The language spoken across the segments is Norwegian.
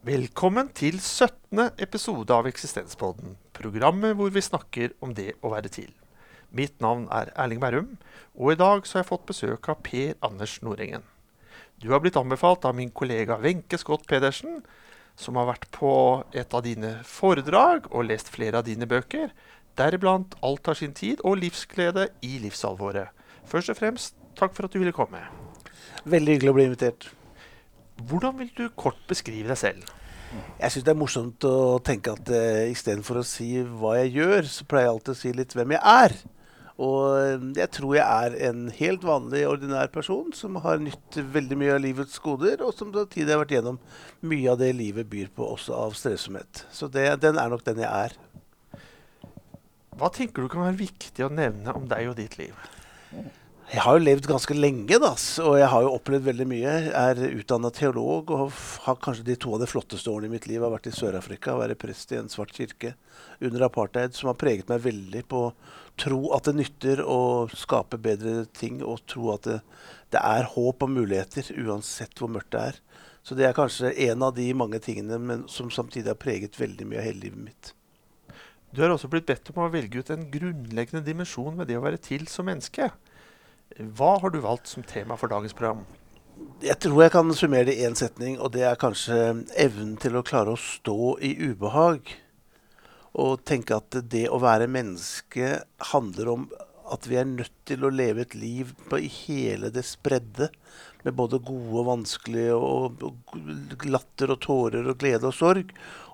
Velkommen til 17. episode av Eksistenspodden, programmet hvor vi snakker om det å være til. Mitt navn er Erling Bærum, og i dag så har jeg fått besøk av Per Anders Nordengen. Du har blitt anbefalt av min kollega Wenche Scott Pedersen, som har vært på et av dine foredrag og lest flere av dine bøker, deriblant 'Alt har sin tid' og 'Livsglede i livsalvoret'. Først og fremst, takk for at du ville komme. Veldig hyggelig å bli invitert. Hvordan vil du kort beskrive deg selv? Jeg syns det er morsomt å tenke at uh, istedenfor å si hva jeg gjør, så pleier jeg alltid å si litt hvem jeg er. Og jeg tror jeg er en helt vanlig, ordinær person som har nytt veldig mye av livets goder, og som samtidig har vært gjennom mye av det livet byr på, også av stressomhet. Så det, den er nok den jeg er. Hva tenker du kan være viktig å nevne om deg og ditt liv? Jeg har jo levd ganske lenge, da, og jeg har jo opplevd veldig mye. Jeg er utdanna teolog og har kanskje de to av de flotteste årene i mitt liv har vært i Sør-Afrika. Være prest i en svart kirke under apartheid, som har preget meg veldig på tro at det nytter å skape bedre ting, og tro at det, det er håp og muligheter uansett hvor mørkt det er. Så det er kanskje en av de mange tingene men, som samtidig har preget veldig mye av hele livet mitt. Du har også blitt bedt om å velge ut en grunnleggende dimensjon ved det å være til som menneske. Hva har du valgt som tema for dagens program? Jeg tror jeg kan summere det i én setning, og det er kanskje evnen til å klare å stå i ubehag. Og tenke at det å være menneske handler om at vi er nødt til å leve et liv på hele det spredde. Med både gode og vanskelige, og latter og tårer og glede og sorg.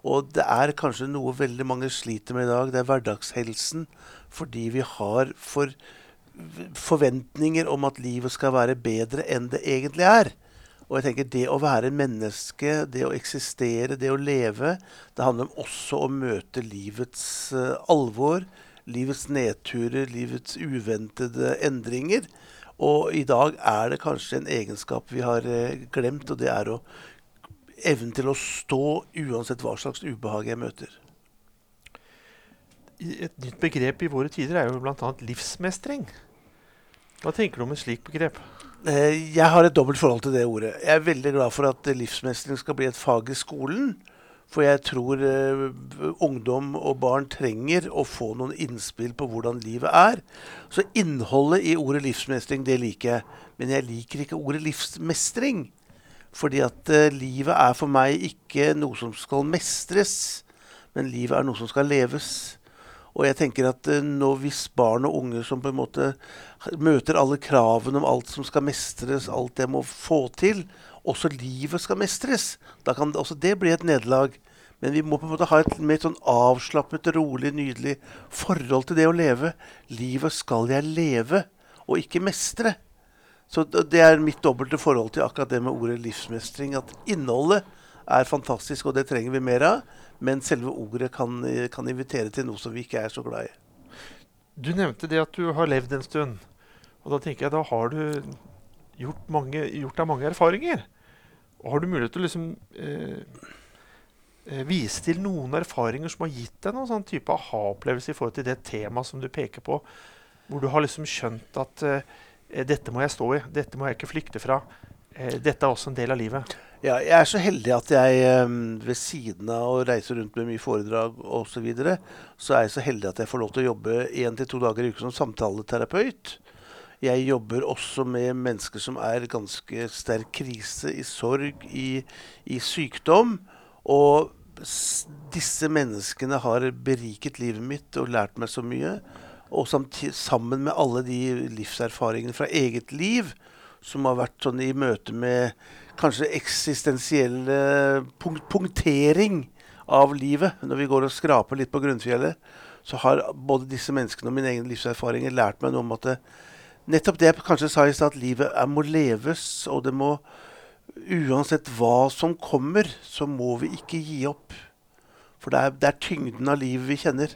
Og det er kanskje noe veldig mange sliter med i dag. Det er hverdagshelsen. Fordi vi har for forventninger om at livet skal være bedre enn det egentlig er. Og jeg tenker Det å være menneske, det å eksistere, det å leve, det handler også om å møte livets uh, alvor, livets nedturer, livets uventede endringer. Og i dag er det kanskje en egenskap vi har uh, glemt, og det er å evnen til å stå uansett hva slags ubehag jeg møter. Et nytt begrep i våre tider er jo bl.a. livsmestring. Hva tenker du om et slikt begrep? Eh, jeg har et dobbelt forhold til det ordet. Jeg er veldig glad for at livsmestring skal bli et fag i skolen. For jeg tror uh, ungdom og barn trenger å få noen innspill på hvordan livet er. Så innholdet i ordet livsmestring, det liker jeg. Men jeg liker ikke ordet livsmestring. Fordi at uh, livet er for meg ikke noe som skal mestres, men livet er noe som skal leves. Og jeg tenker at uh, nå hvis barn og unge som på en måte møter alle kravene om alt som skal mestres, alt jeg må få til, også livet skal mestres, da kan det, også det bli et nederlag. Men vi må på en måte ha et mer sånn avslappet, rolig, nydelig forhold til det å leve. Livet skal jeg leve, og ikke mestre. Så det er mitt dobbelte forhold til akkurat det med ordet livsmestring. At innholdet er fantastisk, og det trenger vi mer av. Men selve ordet kan, kan invitere til noe som vi ikke er så glad i. Du nevnte det at du har levd en stund. Og da tenker jeg, da har du gjort, mange, gjort deg mange erfaringer. Og har du mulighet til å liksom eh, eh, vise til noen erfaringer som har gitt deg noen sånn type aha-opplevelse i forhold til det temaet som du peker på, hvor du har liksom skjønt at eh, dette må jeg stå i, dette må jeg ikke flykte fra. Eh, dette er også en del av livet. Ja, jeg er så heldig at jeg um, ved siden av å reise rundt med mye foredrag osv., så, videre, så er jeg så heldig at jeg får lov til å jobbe én til to dager i uken som samtaleterapeut. Jeg jobber også med mennesker som er ganske sterk krise, i sorg, i, i sykdom. Og disse menneskene har beriket livet mitt og lært meg så mye. Og sammen med alle de livserfaringene fra eget liv som har vært sånn i møte med kanskje eksistensiell punk punktering av livet. Når vi går og skraper litt på grunnfjellet, så har både disse menneskene og mine egne livserfaringer lært meg noe om at det, nettopp det jeg kanskje sa i stad, at livet er, må leves, og det må Uansett hva som kommer, så må vi ikke gi opp. For det er, det er tyngden av livet vi kjenner.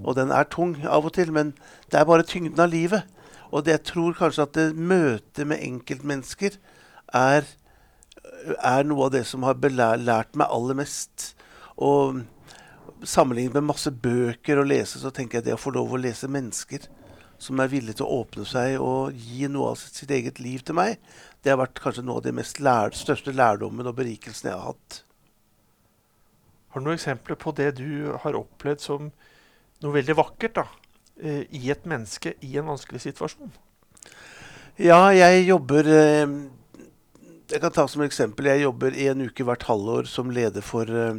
Og den er tung av og til, men det er bare tyngden av livet. Og det, jeg tror kanskje at det møtet med enkeltmennesker er er noe av det som har lært meg aller mest. Og sammenlignet med masse bøker å lese, så tenker jeg det å få lov å lese mennesker som er villige til å åpne seg og gi noe av sitt eget liv til meg, det har vært kanskje noe av de lær største lærdommen og berikelsen jeg har hatt. Har du noen eksempler på det du har opplevd som noe veldig vakkert da, eh, i et menneske i en vanskelig situasjon? Ja, jeg jobber eh, Jeg kan ta som eksempel. Jeg jobber en uke hvert halvår som leder for eh,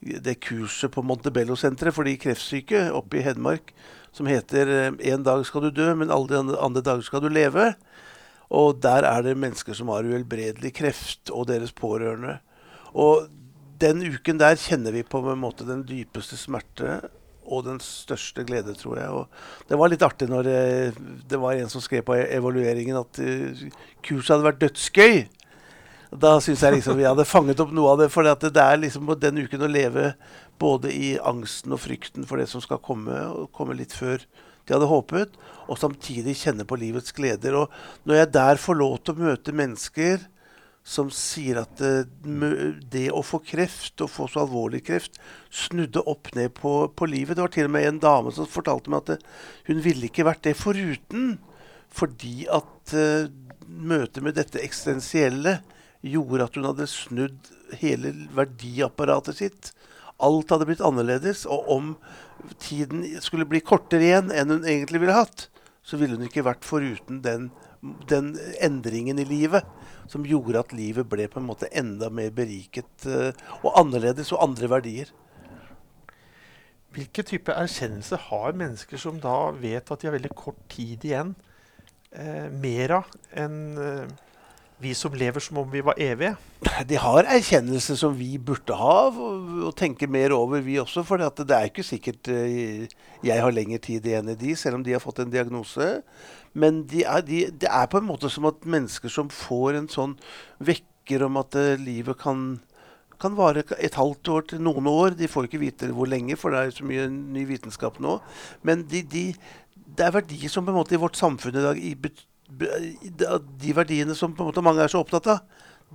det kurset på Montebello-senteret for de kreftsyke oppe i Hedmark som heter 'En dag skal du dø, men alle de andre dager skal du leve'. Og der er det mennesker som har uhelbredelig kreft, og deres pårørende. Og den uken der kjenner vi på en måte den dypeste smerte og den største glede, tror jeg. Og det var litt artig når det, det var en som skrev på evalueringen at kurset hadde vært dødsgøy. Da syns jeg liksom vi hadde fanget opp noe av det. For det er liksom den uken å leve både i angsten og frykten for det som skal komme, og komme litt før de hadde håpet, og samtidig kjenne på livets gleder. Og når jeg der får lov til å møte mennesker som sier at det, det å få kreft, å få så alvorlig kreft, snudde opp ned på, på, livet Det var til og med en dame som fortalte meg at det, hun ville ikke vært det foruten. Fordi at uh, møtet med dette eksistensielle gjorde at hun hadde snudd hele verdiapparatet sitt. Alt hadde blitt annerledes. Og om tiden skulle bli kortere igjen enn hun egentlig ville hatt, så ville hun ikke vært foruten den, den endringen i livet som gjorde at livet ble på en måte enda mer beriket uh, og annerledes, og andre verdier. Hvilken type erkjennelse har mennesker som da vet at de har veldig kort tid igjen, eh, mer av enn eh, vi som lever som om vi var evige? De har erkjennelse som vi burde ha, og tenke mer over, vi også. For det er ikke sikkert uh, jeg har lengre tid igjen i de, selv om de har fått en diagnose. Men de er, de, det er på en måte som at mennesker som får en sånn vekker om at uh, livet kan kan vare et halvt år til noen år. De får ikke vite hvor lenge, for det er så mye ny vitenskap nå. Men de, de, det er verdier som på en måte i vårt samfunn i dag i de verdiene som på en måte mange er så opptatt av,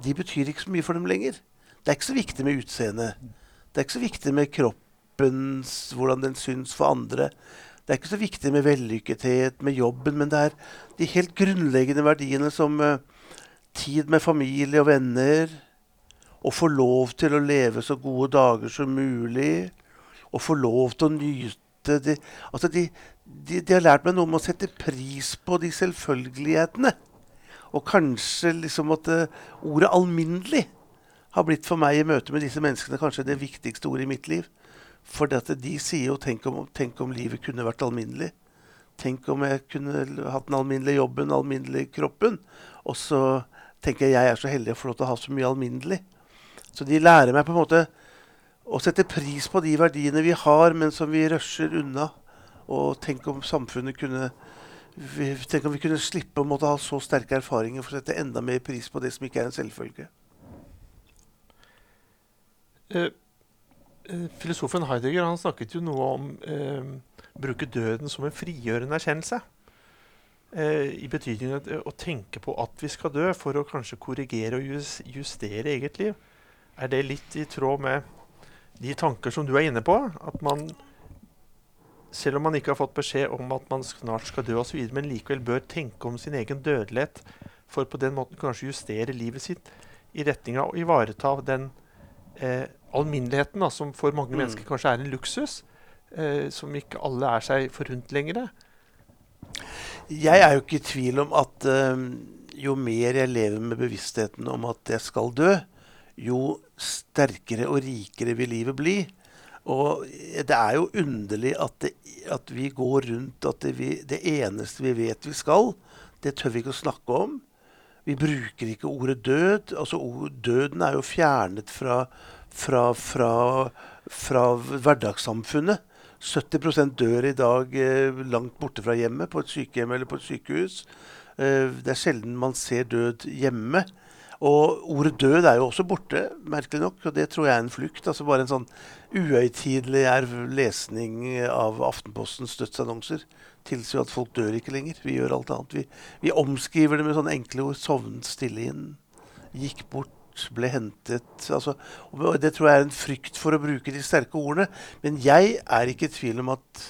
de betyr ikke så mye for dem lenger. Det er ikke så viktig med utseendet. Det er ikke så viktig med kroppens, hvordan den syns for andre. Det er ikke så viktig med vellykkethet, med jobben, men det er de helt grunnleggende verdiene som uh, tid med familie og venner, å få lov til å leve så gode dager som mulig, å få lov til å nyte de, altså de, de, de, har lært meg noe om å sette pris på de selvfølgelighetene. Og kanskje liksom at uh, ordet 'alminnelig' har blitt for meg i møte med disse menneskene kanskje det viktigste ordet i mitt liv. For de sier jo tenk om, 'tenk om livet kunne vært alminnelig'. Tenk om jeg kunne hatt den alminnelige jobben, den alminnelige kroppen. Og så tenker jeg jeg er så heldig å få lov til å ha så mye alminnelig. Så de lærer meg på en måte å sette pris på de verdiene vi har, men som vi rusher unna. Og tenk om samfunnet kunne Tenk om vi kunne slippe å måtte ha så sterke erfaringer for å sette enda mer pris på det som ikke er en selvfølge. Uh, filosofen Heidegger han snakket jo noe om eh, bruke døden som en frigjørende erkjennelse. I betydningen at, å tenke på at vi skal dø, for å kanskje korrigere og justere eget liv. Er det litt i tråd med de tanker som du er inne på? At man selv om man ikke har fått beskjed om at man snart skal dø osv., men likevel bør tenke om sin egen dødelighet, for på den måten kanskje justere livet sitt i retning av å ivareta den eh, alminneligheten da, som for mange mm. mennesker kanskje er en luksus, eh, som ikke alle er seg forunt lenger. Jeg er jo ikke i tvil om at eh, jo mer jeg lever med bevisstheten om at jeg skal dø, jo sterkere og rikere vil livet bli. Og det er jo underlig at, det, at vi går rundt at det, vi, det, eneste vi vet vi skal, det tør vi ikke å snakke om. Vi bruker ikke ordet død. Altså, døden er jo fjernet fra, fra, fra, fra hverdagssamfunnet. 70 dør i dag eh, langt borte fra hjemmet, på et sykehjem eller på et sykehus. Eh, det er sjelden man ser død hjemme. Og ordet død er jo også borte, merkelig nok. Og det tror jeg er en flukt. altså Bare en sånn uhøytidelig lesning av Aftenpostens dødsannonser tilsier at folk dør ikke lenger. Vi gjør alt annet. Vi, vi omskriver det med sånne enkle ord. Sovnet stille inn. Gikk bort. Ble hentet. Altså, og det tror jeg er en frykt for å bruke de sterke ordene. Men jeg er ikke i tvil om at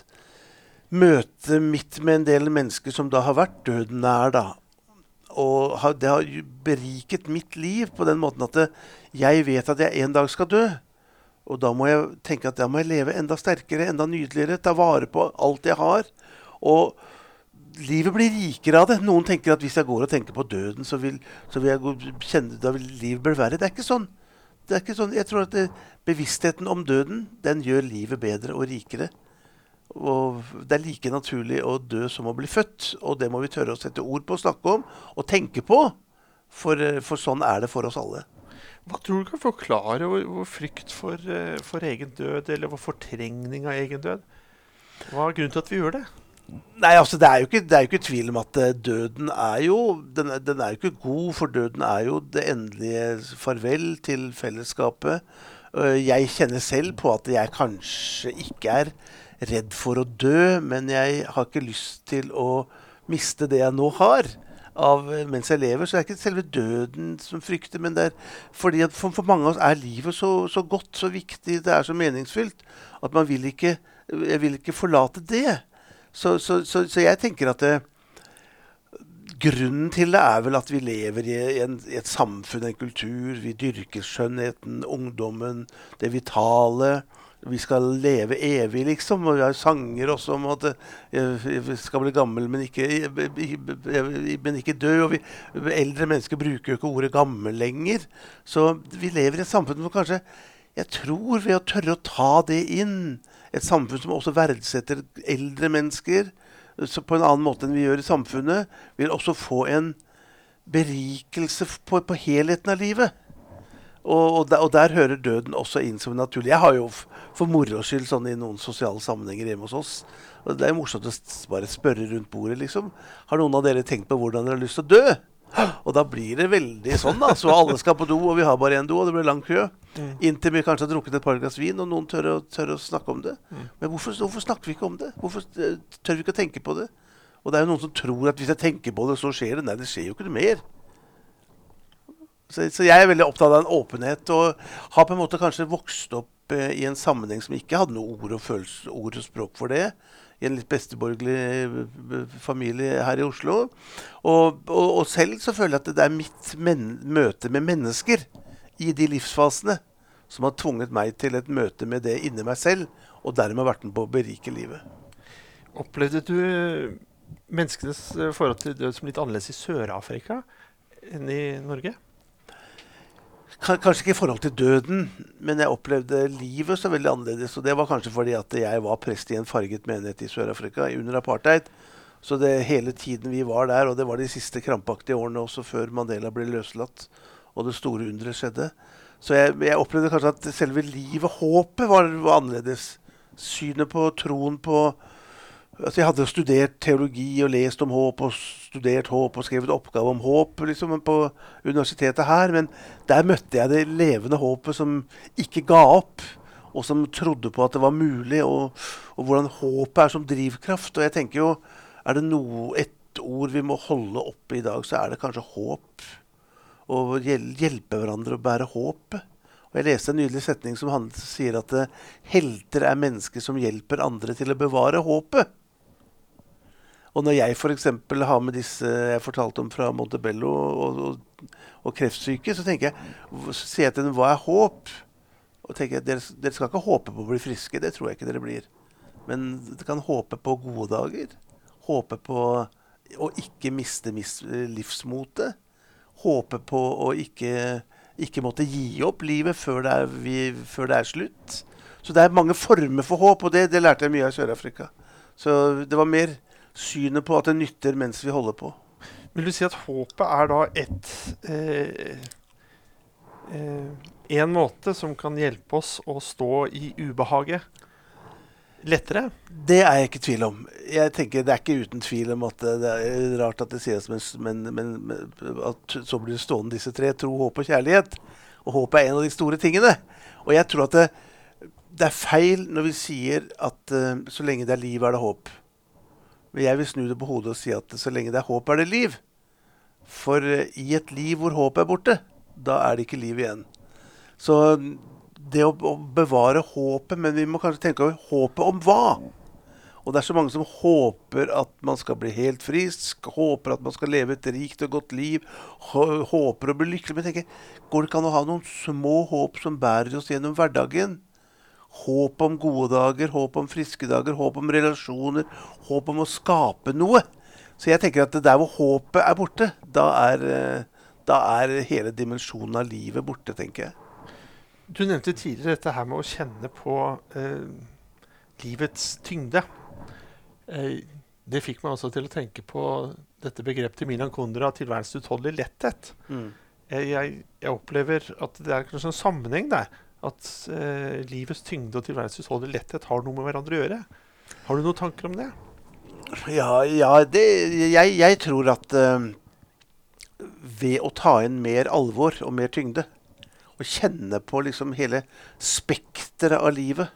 møtet mitt med en del mennesker som da har vært døden nær, da, og det har beriket mitt liv på den måten at det, jeg vet at jeg en dag skal dø. Og da må jeg tenke at da må jeg leve enda sterkere, enda nydeligere, ta vare på alt jeg har. Og livet blir rikere av det. Noen tenker at hvis jeg går og tenker på døden, så vil, så vil jeg gå, kjenne da vil livet bli verre. Det er ikke sånn. Det er ikke sånn. Jeg tror at det, bevisstheten om døden, den gjør livet bedre og rikere. Og det er like naturlig å dø som å bli født. Og det må vi tørre å sette ord på, snakke om og tenke på. For, for sånn er det for oss alle. Hva tror du kan forklare vår, vår frykt for, eh, for, egen død, eller vår fortrengning av egen død? Hva er grunnen til at vi gjør det? Nei, altså Det er jo ikke, det er jo ikke tvil om at eh, døden er jo den, den, er jo ikke god, for døden er jo det endelige farvel til fellesskapet. Eh, jeg kjenner selv på at jeg kanskje ikke er redd for å dø, men jeg har ikke lyst til å miste det jeg nå har av mens jeg lever. Så det er ikke selve døden som frykter, men det er fordi at for, for mange av oss er livet så, så, godt, så viktig, det er så meningsfylt, at man vil ikke Jeg vil ikke forlate det. Så, så, så jeg tenker at det, Grunnen til det er vel at vi lever i, en, i, et samfunn, en kultur. Vi dyrker skjønnheten, ungdommen, det vitale vi skal leve evig, liksom. Og vi har sanger også om at vi skal bli gammel, men ikke, men ikke dø. Og vi, eldre mennesker bruker jo ikke ordet 'gammel' lenger. Så vi lever i et samfunn hvor kanskje Jeg tror ved å tørre å ta det inn, et samfunn som også verdsetter eldre mennesker på en annen måte enn vi gjør i samfunnet, vil også få en berikelse på, på helheten av livet. Og, og, der, og, der, hører døden også inn som naturlig. Jeg har jo for moro skyld sånn i noen sosiale sammenhenger hjemme hos oss. Og det er morsomt å bare spørre rundt bordet, liksom. Har noen av dere tenkt på hvordan dere har lyst til å dø? Og da blir det veldig sånn, da. Så alle skal på do, og vi har bare én do, og det blir lang kø. Inntil vi kanskje har drukket et par glass vin, og noen tør å, tør å snakke om det. Men hvorfor, hvorfor, snakker vi ikke om det? Hvorfor eh, tør vi ikke å tenke på det? Og det er jo noen som tror at hvis jeg tenker på det, så skjer det. Nei, det skjer jo ikke noe mer. Så, så, jeg er veldig opptatt av en åpenhet, og har på en måte kanskje vokst opp eh, i en sammenheng som ikke hadde noe ord og, følelse, ord og språk for det. I en litt besteborgerlig eh, familie her i Oslo. Og, og, og, selv så føler jeg at det er mitt møte med mennesker i de livsfasene som har tvunget meg til et møte med det inni meg selv, og dermed vært med på å berike livet. Opplevde du menneskenes eh, forhold til død som litt annerledes i Sør-Afrika enn i Norge? Kanskje ikke i forhold til døden, men jeg opplevde livet så veldig annerledes. Og det var kanskje fordi at jeg var prest i en farget menighet i Sør-Afrika under apartheid. Så det hele tiden vi var der, og det var de siste krampaktige årene også før Mandela ble løslatt og det store underet skjedde. Så jeg, jeg opplevde kanskje at selve livet, håpet, var, var annerledes. Synet på troen på Altså jeg hadde studert teologi og lest om håp og studert håp og skrevet oppgave om håp liksom, på universitetet her, men der møtte jeg det levende håpet som ikke ga opp, og som trodde på at det var mulig, og, og hvordan håpet er som drivkraft. Og jeg tenker jo, er det noe, et ord vi må holde oppe i dag, så er det kanskje håp. Og hjelpe hverandre å bære håpet. Og Jeg leste en nydelig setning som sier at helter er mennesker som hjelper andre til å bevare håpet. Og når jeg f.eks. har med disse jeg fortalte om fra Montebello og, og, og kreftsyke, så tenker jeg, så sier jeg til dem hva er håp? Og tenker jeg, dere, dere, skal ikke håpe på å bli friske, det tror jeg ikke dere blir. Men dere kan håpe på gode dager. Håpe på å ikke miste livsmotet. Håpe på å ikke, ikke måtte gi opp livet før det, er, vi, før det, er, slutt. Så det er mange former for håp, og det, det lærte jeg mye av Sør-Afrika. Så det var mer synet på at det nytter mens vi holder på. Vil du si at håpet er da et eh, eh, En måte som kan hjelpe oss å stå i ubehaget lettere? Det er jeg ikke i tvil om. Jeg tenker Det er ikke uten tvil om at det er rart at det sies, men, men, men at så blir det stående disse tre. Tro, håp og kjærlighet. Og håp er en av de store tingene. Og jeg tror at det, det er feil når vi sier at uh, så lenge det er liv, er det håp. Men jeg vil snu det på hodet og si at så lenge det er håp, er det liv. For uh, i et liv hvor håpet er borte, da er det ikke liv igjen. Så det å, bevare håpet, men vi må kanskje tenke over håpet om hva? Og det er så mange som håper at man skal bli helt frisk, håper at man skal leve et rikt og godt liv, håper å bli lykkelig. Men jeg tenker, går det ikke an å ha noen små håp som bærer oss gjennom hverdagen? Håp om gode dager, håp om friske dager, håp om relasjoner, håp om å skape noe. Så jeg tenker at der hvor håpet er borte, da er, eh, da er hele dimensjonen av livet borte, tenker jeg. Du nevnte tidligere dette her med å kjenne på eh, livets tyngde. Eh, det fikk meg også til å tenke på dette begrepet til Milan Kundra, tilværelsens utholdelige letthet. Mm. Jeg, jeg, jeg, opplever at det er kanskje en sammenheng der. At eh, livets tyngde og tilværelsens utholdelige letthet har noe med hverandre å gjøre. Har du noen tanker om det? Ja, ja det, jeg, jeg, tror at eh, ved å ta inn mer alvor og mer tyngde, og kjenne på liksom hele spekteret av livet,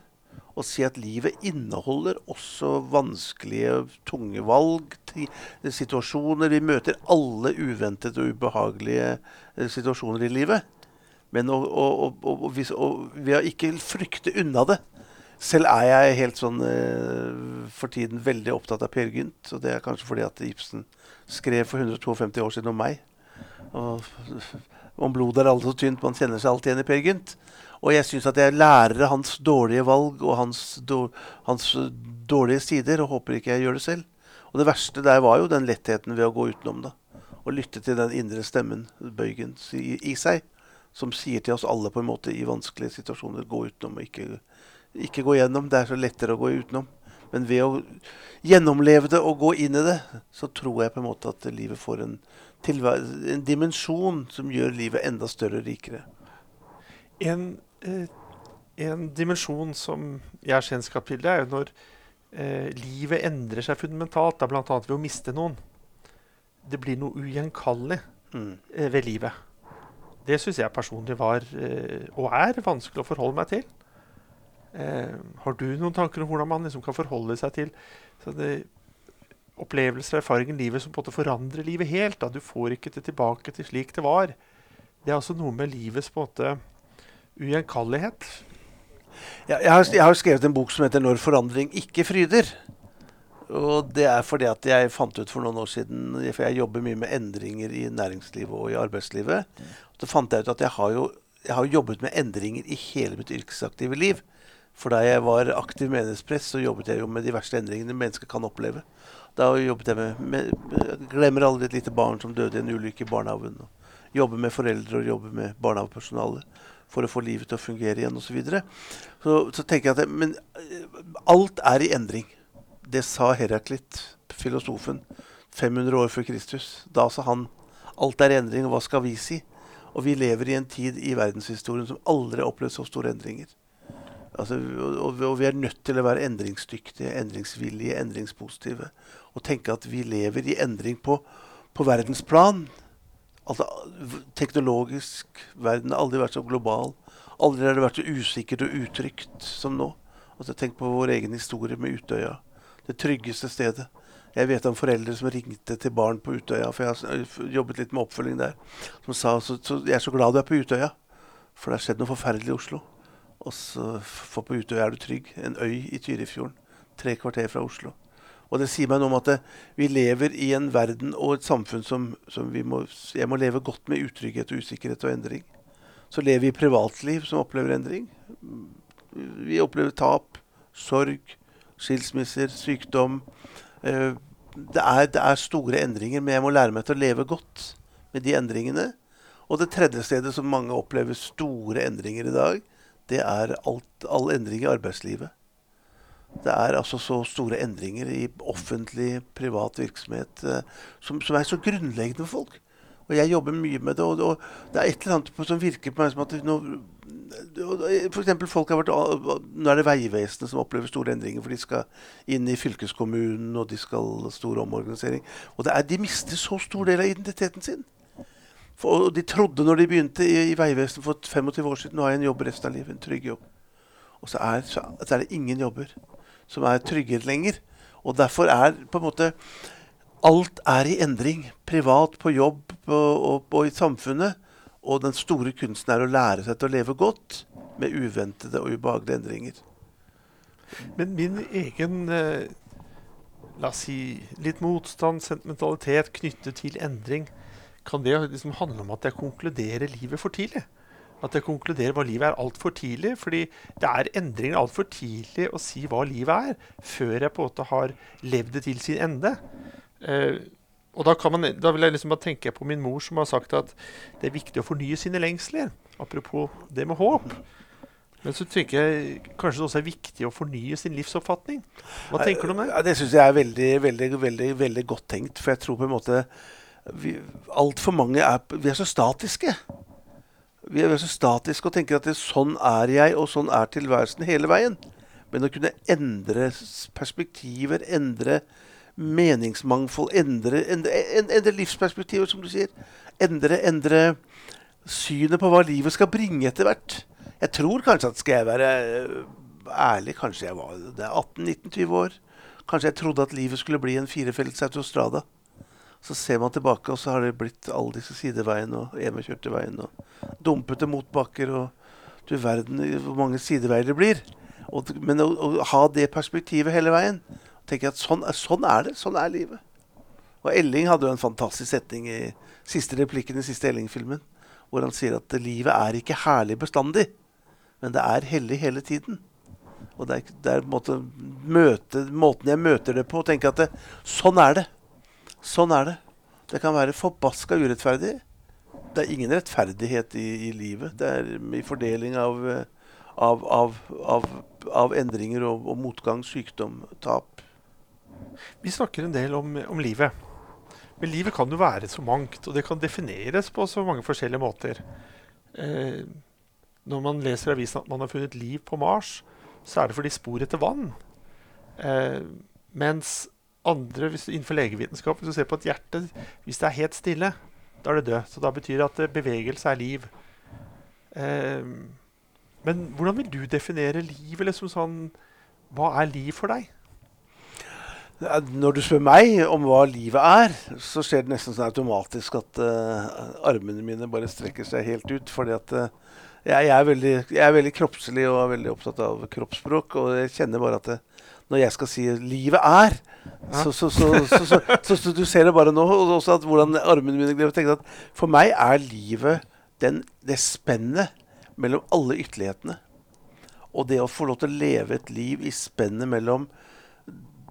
og si at livet inneholder også vanskelige, tunge valg, situasjoner Vi møter alle uventede og ubehagelige uh, situasjoner i livet. Men å, å, å, ved å ikke frykte unna det, selv er jeg helt sånn uh, for tiden veldig opptatt av Per Gynt. Og det er kanskje fordi at Ibsen skrev for 152 år siden om meg. Og om blodet er aldri så tynt, man kjenner seg alltid igjen i Per Gynt. Og jeg syns at jeg lærer hans dårlige valg og hans, hans, dårlige sider, og håper ikke jeg gjør det selv. Og det verste der var jo den lettheten ved å gå utenom det. Og lytte til den indre stemmen, bøygen, i, i seg, som sier til oss alle på en måte i vanskelige situasjoner gå utenom og ikke ikke gå gjennom. Det er så lettere å gå utenom. Men ved å gjennomleve det og gå inn i det, så tror jeg på en måte at livet får en, en dimensjon som gjør livet enda større og rikere. En, eh, en dimensjon som jeg har kjennskap til, det er jo når eh, livet endrer seg fundamentalt. Bl.a. ved å miste noen. Det blir noe ugjenkallelig mm. eh, ved livet. Det syns jeg personlig var, eh, og er, vanskelig å forholde meg til. Eh, har du noen tanker om hvordan man liksom kan forholde seg til opplevelser og erfaringer i livet som på en måte forandrer livet helt? Da? Du får ikke det tilbake til slik det var. Det er altså noe med livets på en måte ugjenkallighet. Jeg, jeg, har, har skrevet en bok som heter 'Når forandring ikke fryder'. Og det er fordi at jeg fant ut for noen år siden For jeg jobber mye med endringer i næringslivet og i arbeidslivet. Og Så fant jeg ut at jeg har jo jeg har jobbet med endringer i hele mitt yrkesaktive liv. For da jeg var aktiv menighetspress, så jobbet jeg jo med de verste endringene mennesker kan oppleve. Da jobbet jeg med, med, Glemmer aldri et lite barn som døde i en ulykke i barnehagen. Jobber med foreldre og jobber med barnehagepersonale for å få livet til å fungere igjen osv. Så, videre. så så tenker jeg at det, Men alt er i endring. Det sa Heraklit, filosofen, 500 år før Kristus. Da sa han alt er endring, og hva skal vi si? Og vi lever i en tid i verdenshistorien som aldri har opplevd så store endringer. Altså, og, og, vi er nødt til å være endringsdyktige, endringsvillige, endringspositive. Og tenke at vi lever i endring på, på verdensplan. Altså, teknologisk. Verden har aldri vært så global. Aldri har det vært så usikkert og utrygt som nå. Altså, tenk på vår egen historie med Utøya. Det tryggeste stedet. Jeg vet om foreldre som ringte til barn på Utøya, for jeg har jobbet litt med oppfølging der, som sa så, så, jeg er så glad du er på Utøya, for det har skjedd noe forferdelig i Oslo. Og så for på Utøya er du trygg. En øy i Tyrifjorden. Tre kvarter fra Oslo. Og det sier meg noe om at det, vi lever i en verden og et samfunn som, som må, jeg må leve godt med utrygghet og usikkerhet og endring. Så lever vi i privatliv som opplever endring. Vi opplever tap, sorg, skilsmisser, sykdom. Eh, det er, det er, store endringer, men jeg må lære meg til å leve godt med de endringene. Og det tredje stedet som mange opplever store endringer i dag, det er alt, all endring i arbeidslivet. Det er altså så store endringer i offentlig, privat virksomhet eh, som, som, er så grunnleggende for folk. Og jeg jobber mye med det. Og, og det er et eller annet som virker på meg som at nå, for folk har vært, Nå er det Vegvesenet som opplever store endringer, for de skal inn i fylkeskommunen, og de skal stor omorganisering. Og er, de mister så stor del av identiteten sin. For, de trodde når de begynte i, i Vegvesenet for 25 år siden nå har jeg en jobb resten av livet. En trygg jobb. Og så er, så, er, det ingen jobber som er tryggere lenger. Og derfor er på en måte Alt er i endring. Privat, på jobb og, og, og, i samfunnet. Og den store kunsten er å lære seg til å leve godt med uventede og ubehagelige endringer. Men min egen eh, La oss si litt motstand, sentimentalitet knyttet til endring kan det liksom handle om at jeg konkluderer livet for tidlig? At jeg konkluderer hva livet er altfor tidlig. Fordi det er endringer altfor tidlig å si hva livet er, før jeg på en måte har levd det til sin ende. Eh, og da, man, da, vil jeg liksom bare tenke på min mor som har sagt at det er viktig å fornye sine lengsler. Apropos det med håp. Men så tenker jeg kanskje det også er viktig å fornye sin livsoppfatning. Hva tenker du om det? Ja, det syns jeg er veldig, veldig, veldig, veldig godt tenkt. For jeg tror på en måte Altfor mange er Vi er så statiske. Vi er så statiske og tenker at det, sånn er jeg, og sånn er tilværelsen hele veien. Men å kunne endre perspektiver, endre meningsmangfold, endre, endre, endre livsperspektiver, som du sier. Endre, endre synet på hva livet skal bringe etter hvert. Jeg tror kanskje at skal jeg være eh, ærlig, kanskje jeg var det er 18-19-20 år. Kanskje jeg trodde at livet skulle bli en firefelts autostrada. Så ser man tilbake, og så har det blitt alle disse sideveiene og enveiskjørte veien og dumpete motbakker og Du verden hvor mange sideveier det blir. Og, men å, å, ha det perspektivet hele veien tenker jeg at sånn, sånn, er det. Sånn er livet. Og Elling hadde jo en fantastisk setning i siste replikken i siste Elling-filmen, hvor han sier at livet er ikke herlig bestandig, men det er hellig hele tiden. Og det er, det er måte, møte, måten jeg møter det på, å tenke at det, sånn er det. Sånn er det. Det kan være forbaska urettferdig. Det er ingen rettferdighet i, i livet. Det er i fordeling av, av, av, av endringer og, og, motgang, sykdom, tap. Vi snakker en del om, om, livet. Men livet kan jo være så mangt, og det kan defineres på så mange forskjellige måter. Eh, når man leser i avisen at man har funnet liv på Mars, så er det fordi spor etter vann. Eh, mens andre, hvis, innenfor legevitenskap, hvis du ser på et hjerte Hvis det er helt stille, da er det død. Så da betyr det at eh, bevegelse er liv. Eh, men hvordan vil du definere livet? Liksom sånn, hva er liv for deg? Når du spør meg om hva livet er, så skjer det nesten sånn automatisk at uh, armene mine bare strekker seg helt ut. fordi at uh, jeg, jeg, er veldig, jeg, er veldig, kroppslig og er veldig opptatt av kroppsspråk. Og jeg kjenner bare at det, når jeg skal si 'livet er', ja. så, så, så, så, du ser det bare nå. Og også at hvordan armene mine gleder. at For meg er livet den, det spennet mellom alle ytterlighetene. Og det å få lov til å leve et liv i spennet mellom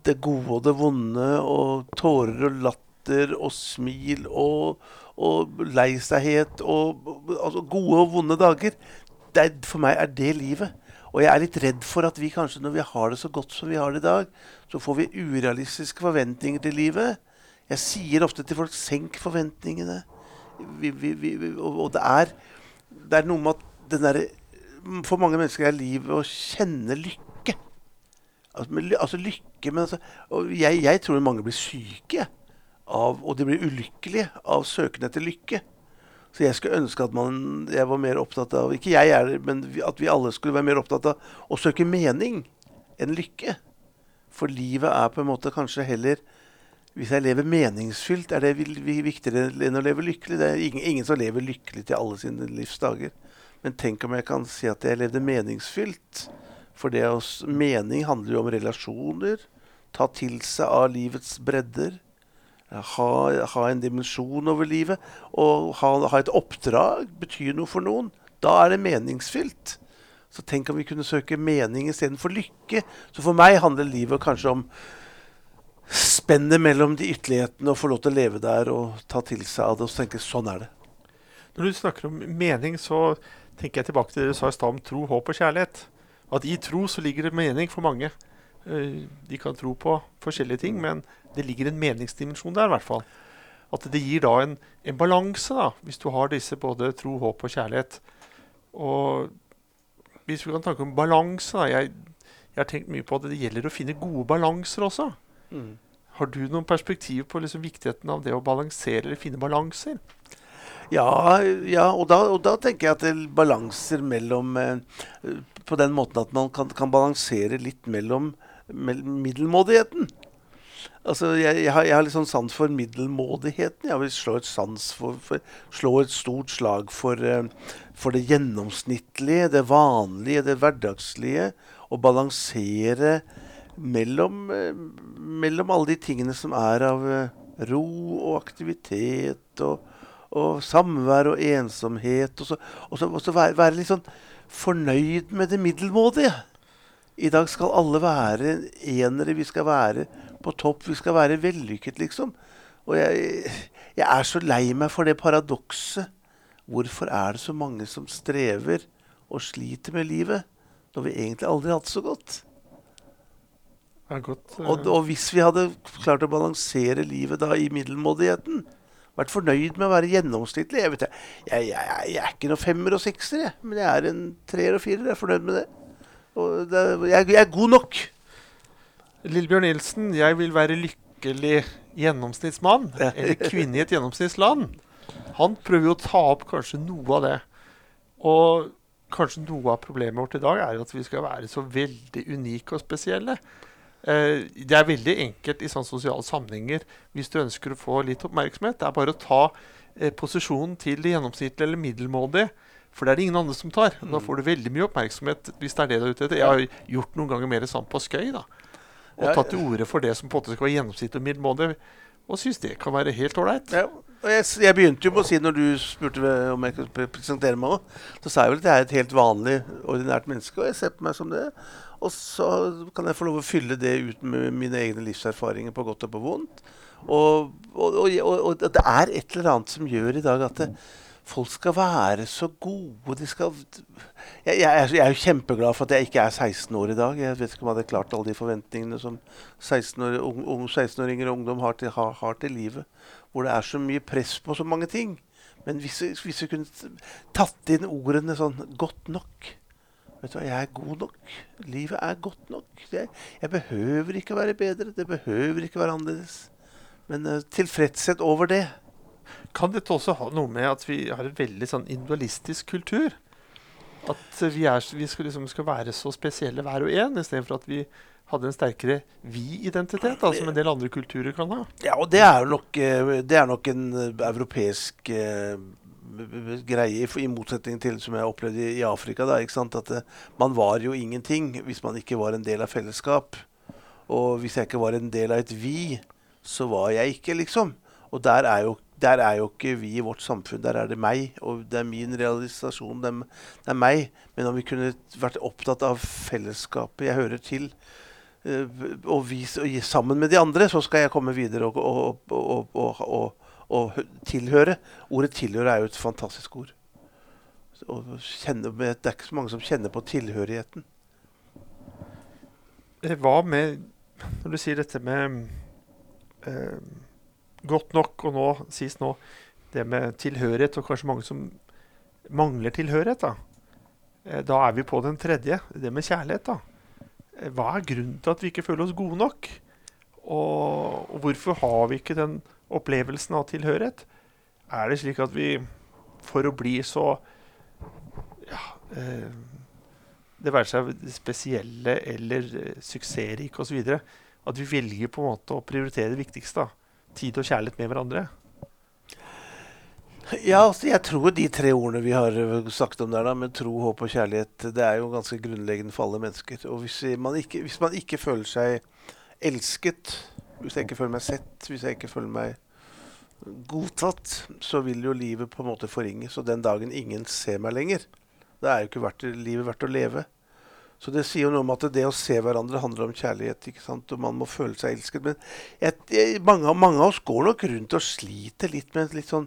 det gode og det vonde, og tårer og latter og smil og, og lei og altså gode og vonde dager. Er, for meg er det livet. Og jeg er litt redd for at vi kanskje, når vi har det så godt som vi har det i dag, så får vi urealistiske forventninger til livet. Jeg sier ofte til folk senk forventningene. Vi, vi, vi, og det, er, det er noe med at den derre For mange mennesker er livet å kjenne lykke Altså, altså lykke men altså, jeg, jeg, tror mange blir syke av, og de blir ulykkelige av søken etter lykke. Så jeg skulle ønske at man, jeg var mer opptatt av Ikke jeg er men at vi alle skulle være mer opptatt av å søke mening enn lykke. For livet er på en måte kanskje heller Hvis jeg lever meningsfylt, er det viktigere enn å leve lykkelig. Det er ingen, ingen som lever lykkelig til alle sine livs dager. Men tenk om jeg kan si at jeg levde meningsfylt. For det å mening handler jo om relasjoner. Ta til seg av livets bredder. Ha, ha en dimensjon over livet. Og ha, ha, et oppdrag betyr noe for noen. Da er det meningsfylt. Så tenk om vi kunne søke mening istedenfor lykke. Så for meg handler livet kanskje om spennet mellom de ytterlighetene og få lov til å leve der og ta til seg av det og tenke sånn er det. Når du snakker om mening, så tenker jeg tilbake til det du sa i stad om tro, håp og kjærlighet. At i tro så ligger det mening for mange. Eh, de kan tro på forskjellige ting, men det ligger en meningsdimensjon der. I hvert fall. At det gir da en, en balanse, da, hvis du har disse både tro, håp og kjærlighet. Og hvis vi kan snakke om balanse da, jeg, jeg, har tenkt mye på at det gjelder å finne gode balanser også. Mm. Har du noen perspektiv på liksom viktigheten av det å balansere eller finne balanser? Ja, ja og, da, og, da, tenker jeg at det er balanser mellom eh, På den måten at man kan, kan balansere litt mellom, mellom middelmådigheten. Altså, jeg, jeg, har, jeg, har, litt sånn sans for middelmådigheten. Jeg vil slå et, for, for, slå et stort slag for, uh, for, det gjennomsnittlige, det vanlige, det hverdagslige. Og balansere mellom, uh, mellom alle de tingene som er av uh, ro og aktivitet og, og samvær og ensomhet. Og så, og så, og så være, være, litt sånn fornøyd med det middelmådige. I dag skal alle være enere. Vi skal være på topp. Vi skal være vellykket, liksom. Og jeg, jeg er så lei meg for det paradokset. Hvorfor er det så mange som strever og sliter med livet, når vi egentlig aldri har hatt det så godt? Godt, uh... og, og, hvis vi hadde klart å balansere livet da i middelmådigheten, vært fornøyd med å være gjennomsnittlig Jeg, jeg, jeg, jeg er ikke noen femmer og sekser, men jeg er en treer og firer. Jeg er fornøyd med det. Og det, jeg, er god nok. Lillebjørn Nilsen, jeg vil være lykkelig gjennomsnittsmann. eller kvinne i et gjennomsnittsland. Han prøver jo å ta opp kanskje noe av det. Og kanskje noe av problemet vårt i dag er at vi skal være så veldig unike og spesielle. Eh, det er veldig enkelt i sånne sosiale sammenhenger hvis du ønsker å få litt oppmerksomhet. Det er bare å ta eh, posisjonen til det gjennomsnittlige eller middelmådige. For det er det ingen andre som tar. Da mm. får du veldig mye oppmerksomhet. hvis det er det du er ute etter. Jeg har gjort noen ganger mer sånn på skøy. da. Og tatt til orde for det som på en måte skal være gjennomsnittlig og middelmådig. Og syns det kan være helt ålreit. Ja. Jeg, jeg, begynte jo på å si når du spurte om jeg kunne presentere meg òg, så sa jeg vel at jeg er et helt vanlig, ordinært menneske, og jeg ser på meg som det. Og så kan jeg få lov å fylle det ut med mine egne livserfaringer på godt og på vondt. Og, og, og, og det er et eller annet som gjør i dag at det, folk skal være så gode. De skal jeg, jeg, er, jeg, er, jo kjempeglad for at jeg ikke er 16 år i dag. Jeg vet ikke om jeg hadde klart alle de forventningene som 16-åringer og 16 ungdom har til, har, har til, livet. Hvor det er så mye press på så mange ting. Men hvis vi kunne tatt inn ordene sånn 'godt nok' Vet du hva, Jeg er god nok. Livet er godt nok. Jeg, jeg behøver ikke være bedre. Det behøver ikke være annerledes. Men uh, tilfredshet over det. Kan dette også ha noe med at vi har en veldig sånn individualistisk kultur? At vi, er, vi skal, liksom, skal, være så spesielle hver og en, istedenfor at vi hadde en sterkere vi-identitet, som altså en del andre kulturer kan ha. Ja, og det er nok, eh, det er nok en eh, europeisk greie, i motsetning til som jeg opplevde i Afrika. Da, at det, Man var jo ingenting hvis man ikke var en del av fellesskap. Og hvis jeg ikke var en del av et vi, så var jeg ikke, liksom. Og der er jo, der er jo ikke vi i vårt samfunn. Der er det meg, og det er min realisasjon. Det er, det er meg. Men om vi kunne vært opptatt av fellesskapet jeg hører til, uh, og, vi, og sammen med de andre, så skal jeg komme videre og, og, og å tilhøre. Ordet 'tilhøre' er jo et fantastisk ord. Kjenne, det er ikke så mange som kjenner på tilhørigheten. Hva med Når du sier dette med eh, godt nok, og nå sies nå det med tilhørighet, og kanskje mange som mangler tilhørighet, da. Eh, da er vi på den tredje, det med kjærlighet. da. Eh, hva er grunnen til at vi ikke føler oss gode nok? Og, og hvorfor har vi ikke den opplevelsen av tilhørighet? Er det slik at vi for å bli så ja, eh, Det være seg spesielle eller eh, suksessrike osv. At vi velger på en måte å prioritere det viktigste. Da. Tid og kjærlighet med hverandre. Ja, altså, jeg tror de tre ordene vi har eh, sagt om der, da, med tro, håp og kjærlighet, det er jo ganske grunnleggende for alle mennesker. Og hvis man ikke, hvis man ikke føler seg elsket, hvis jeg ikke føler meg sett, hvis jeg ikke føler meg godtatt, så vil jo livet på en måte forringes. Og den dagen ingen ser meg lenger, da er jo ikke verdt, livet verdt å leve. Så det sier jo noe om at det å se hverandre handler om kjærlighet. ikke sant? Og man må føle seg elsket. Men jeg, jeg, mange, mange, av oss går nok rundt og sliter litt med litt sånn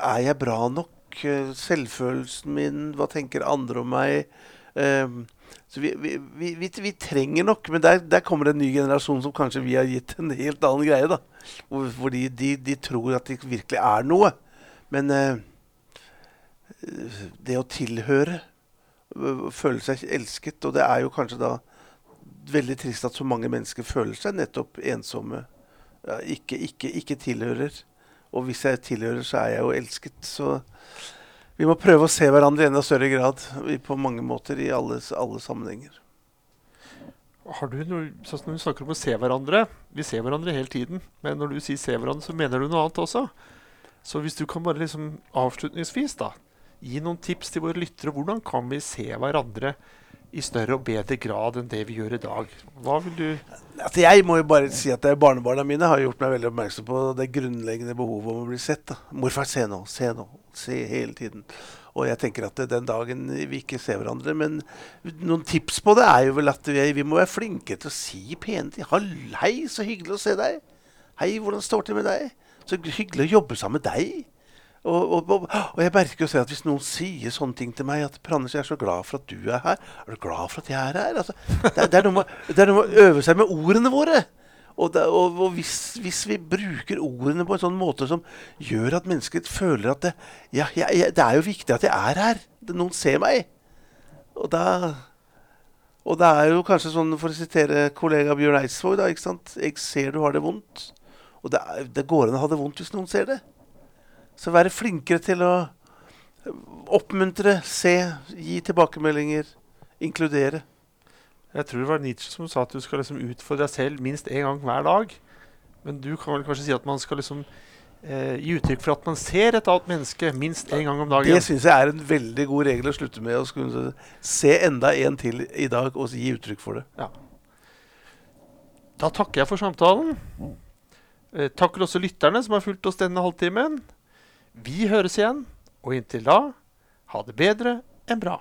Er jeg bra nok? Selvfølelsen min? Hva tenker andre om meg? Um, så vi, vi, vi, vi, trenger nok Men der, der, kommer det en ny generasjon som kanskje vi har gitt en helt annen greie. da. Fordi de, de tror at de virkelig er noe. Men eh, det å tilhøre, uh, føle seg elsket Og det er jo kanskje da veldig trist at så mange mennesker føler seg nettopp ensomme. Ikke, ikke, ikke tilhører. Og hvis jeg tilhører, så er jeg jo elsket. Så vi må prøve å se hverandre i enda større grad på mange måter i alle, alle sammenhenger. Har du noe, sånn Når vi snakker om å se hverandre Vi ser hverandre hele tiden. Men når du sier 'se hverandre', så mener du noe annet også. Så hvis du kan bare liksom avslutningsvis da, gi noen tips til våre lyttere. Hvordan kan vi se hverandre i større og bedre grad enn det vi gjør i dag. Hva vil du Altså, jeg må jo bare si at Barnebarna mine har gjort meg veldig oppmerksom på det grunnleggende behovet om å bli sett. da. 'Morfar, se nå. Se nå.' Se hele tiden. Og jeg tenker at den dagen vi ikke ser hverandre Men noen tips på det er jo vel at vi, vi må være flinke til å si pene ting. 'Hei, så hyggelig å se deg.' 'Hei, hvordan står det til med deg?' 'Så hyggelig å jobbe sammen med deg.' Og, og, og, og jeg merker jo selv at hvis noen sier sånne ting til meg at prannes jeg er så glad for at du er her.' 'Er du glad for at jeg er her?' Altså, det, det, er noe med, å øve seg med ordene våre. Og, det, og, og hvis, hvis, vi bruker ordene på en sånn måte som gjør at mennesket føler at det, ja, ja, ja, det er jo viktig at jeg er her. Det, noen ser meg. Og da og det er jo kanskje sånn, for å sitere kollega Bjørn Eidsvåg, da, ikke sant 'Jeg ser du har det vondt'. Og det, det går an å ha det vondt hvis noen ser det. Så være flinkere til å oppmuntre, se, gi tilbakemeldinger, inkludere. Jeg tror det var Nietzsche som sa at du skal liksom utfordre deg selv minst én gang hver dag. Men du kan vel kanskje si at man skal liksom eh, gi uttrykk for at man ser et annet menneske minst én gang om dagen. Det syns jeg er en veldig god regel å slutte med. Å skulle se enda en til i dag og gi uttrykk for det. Ja. Da takker jeg for samtalen. Eh, takker også lytterne som har fulgt oss denne halvtimen. Vi høres igjen, og inntil da, ha det bedre enn bra.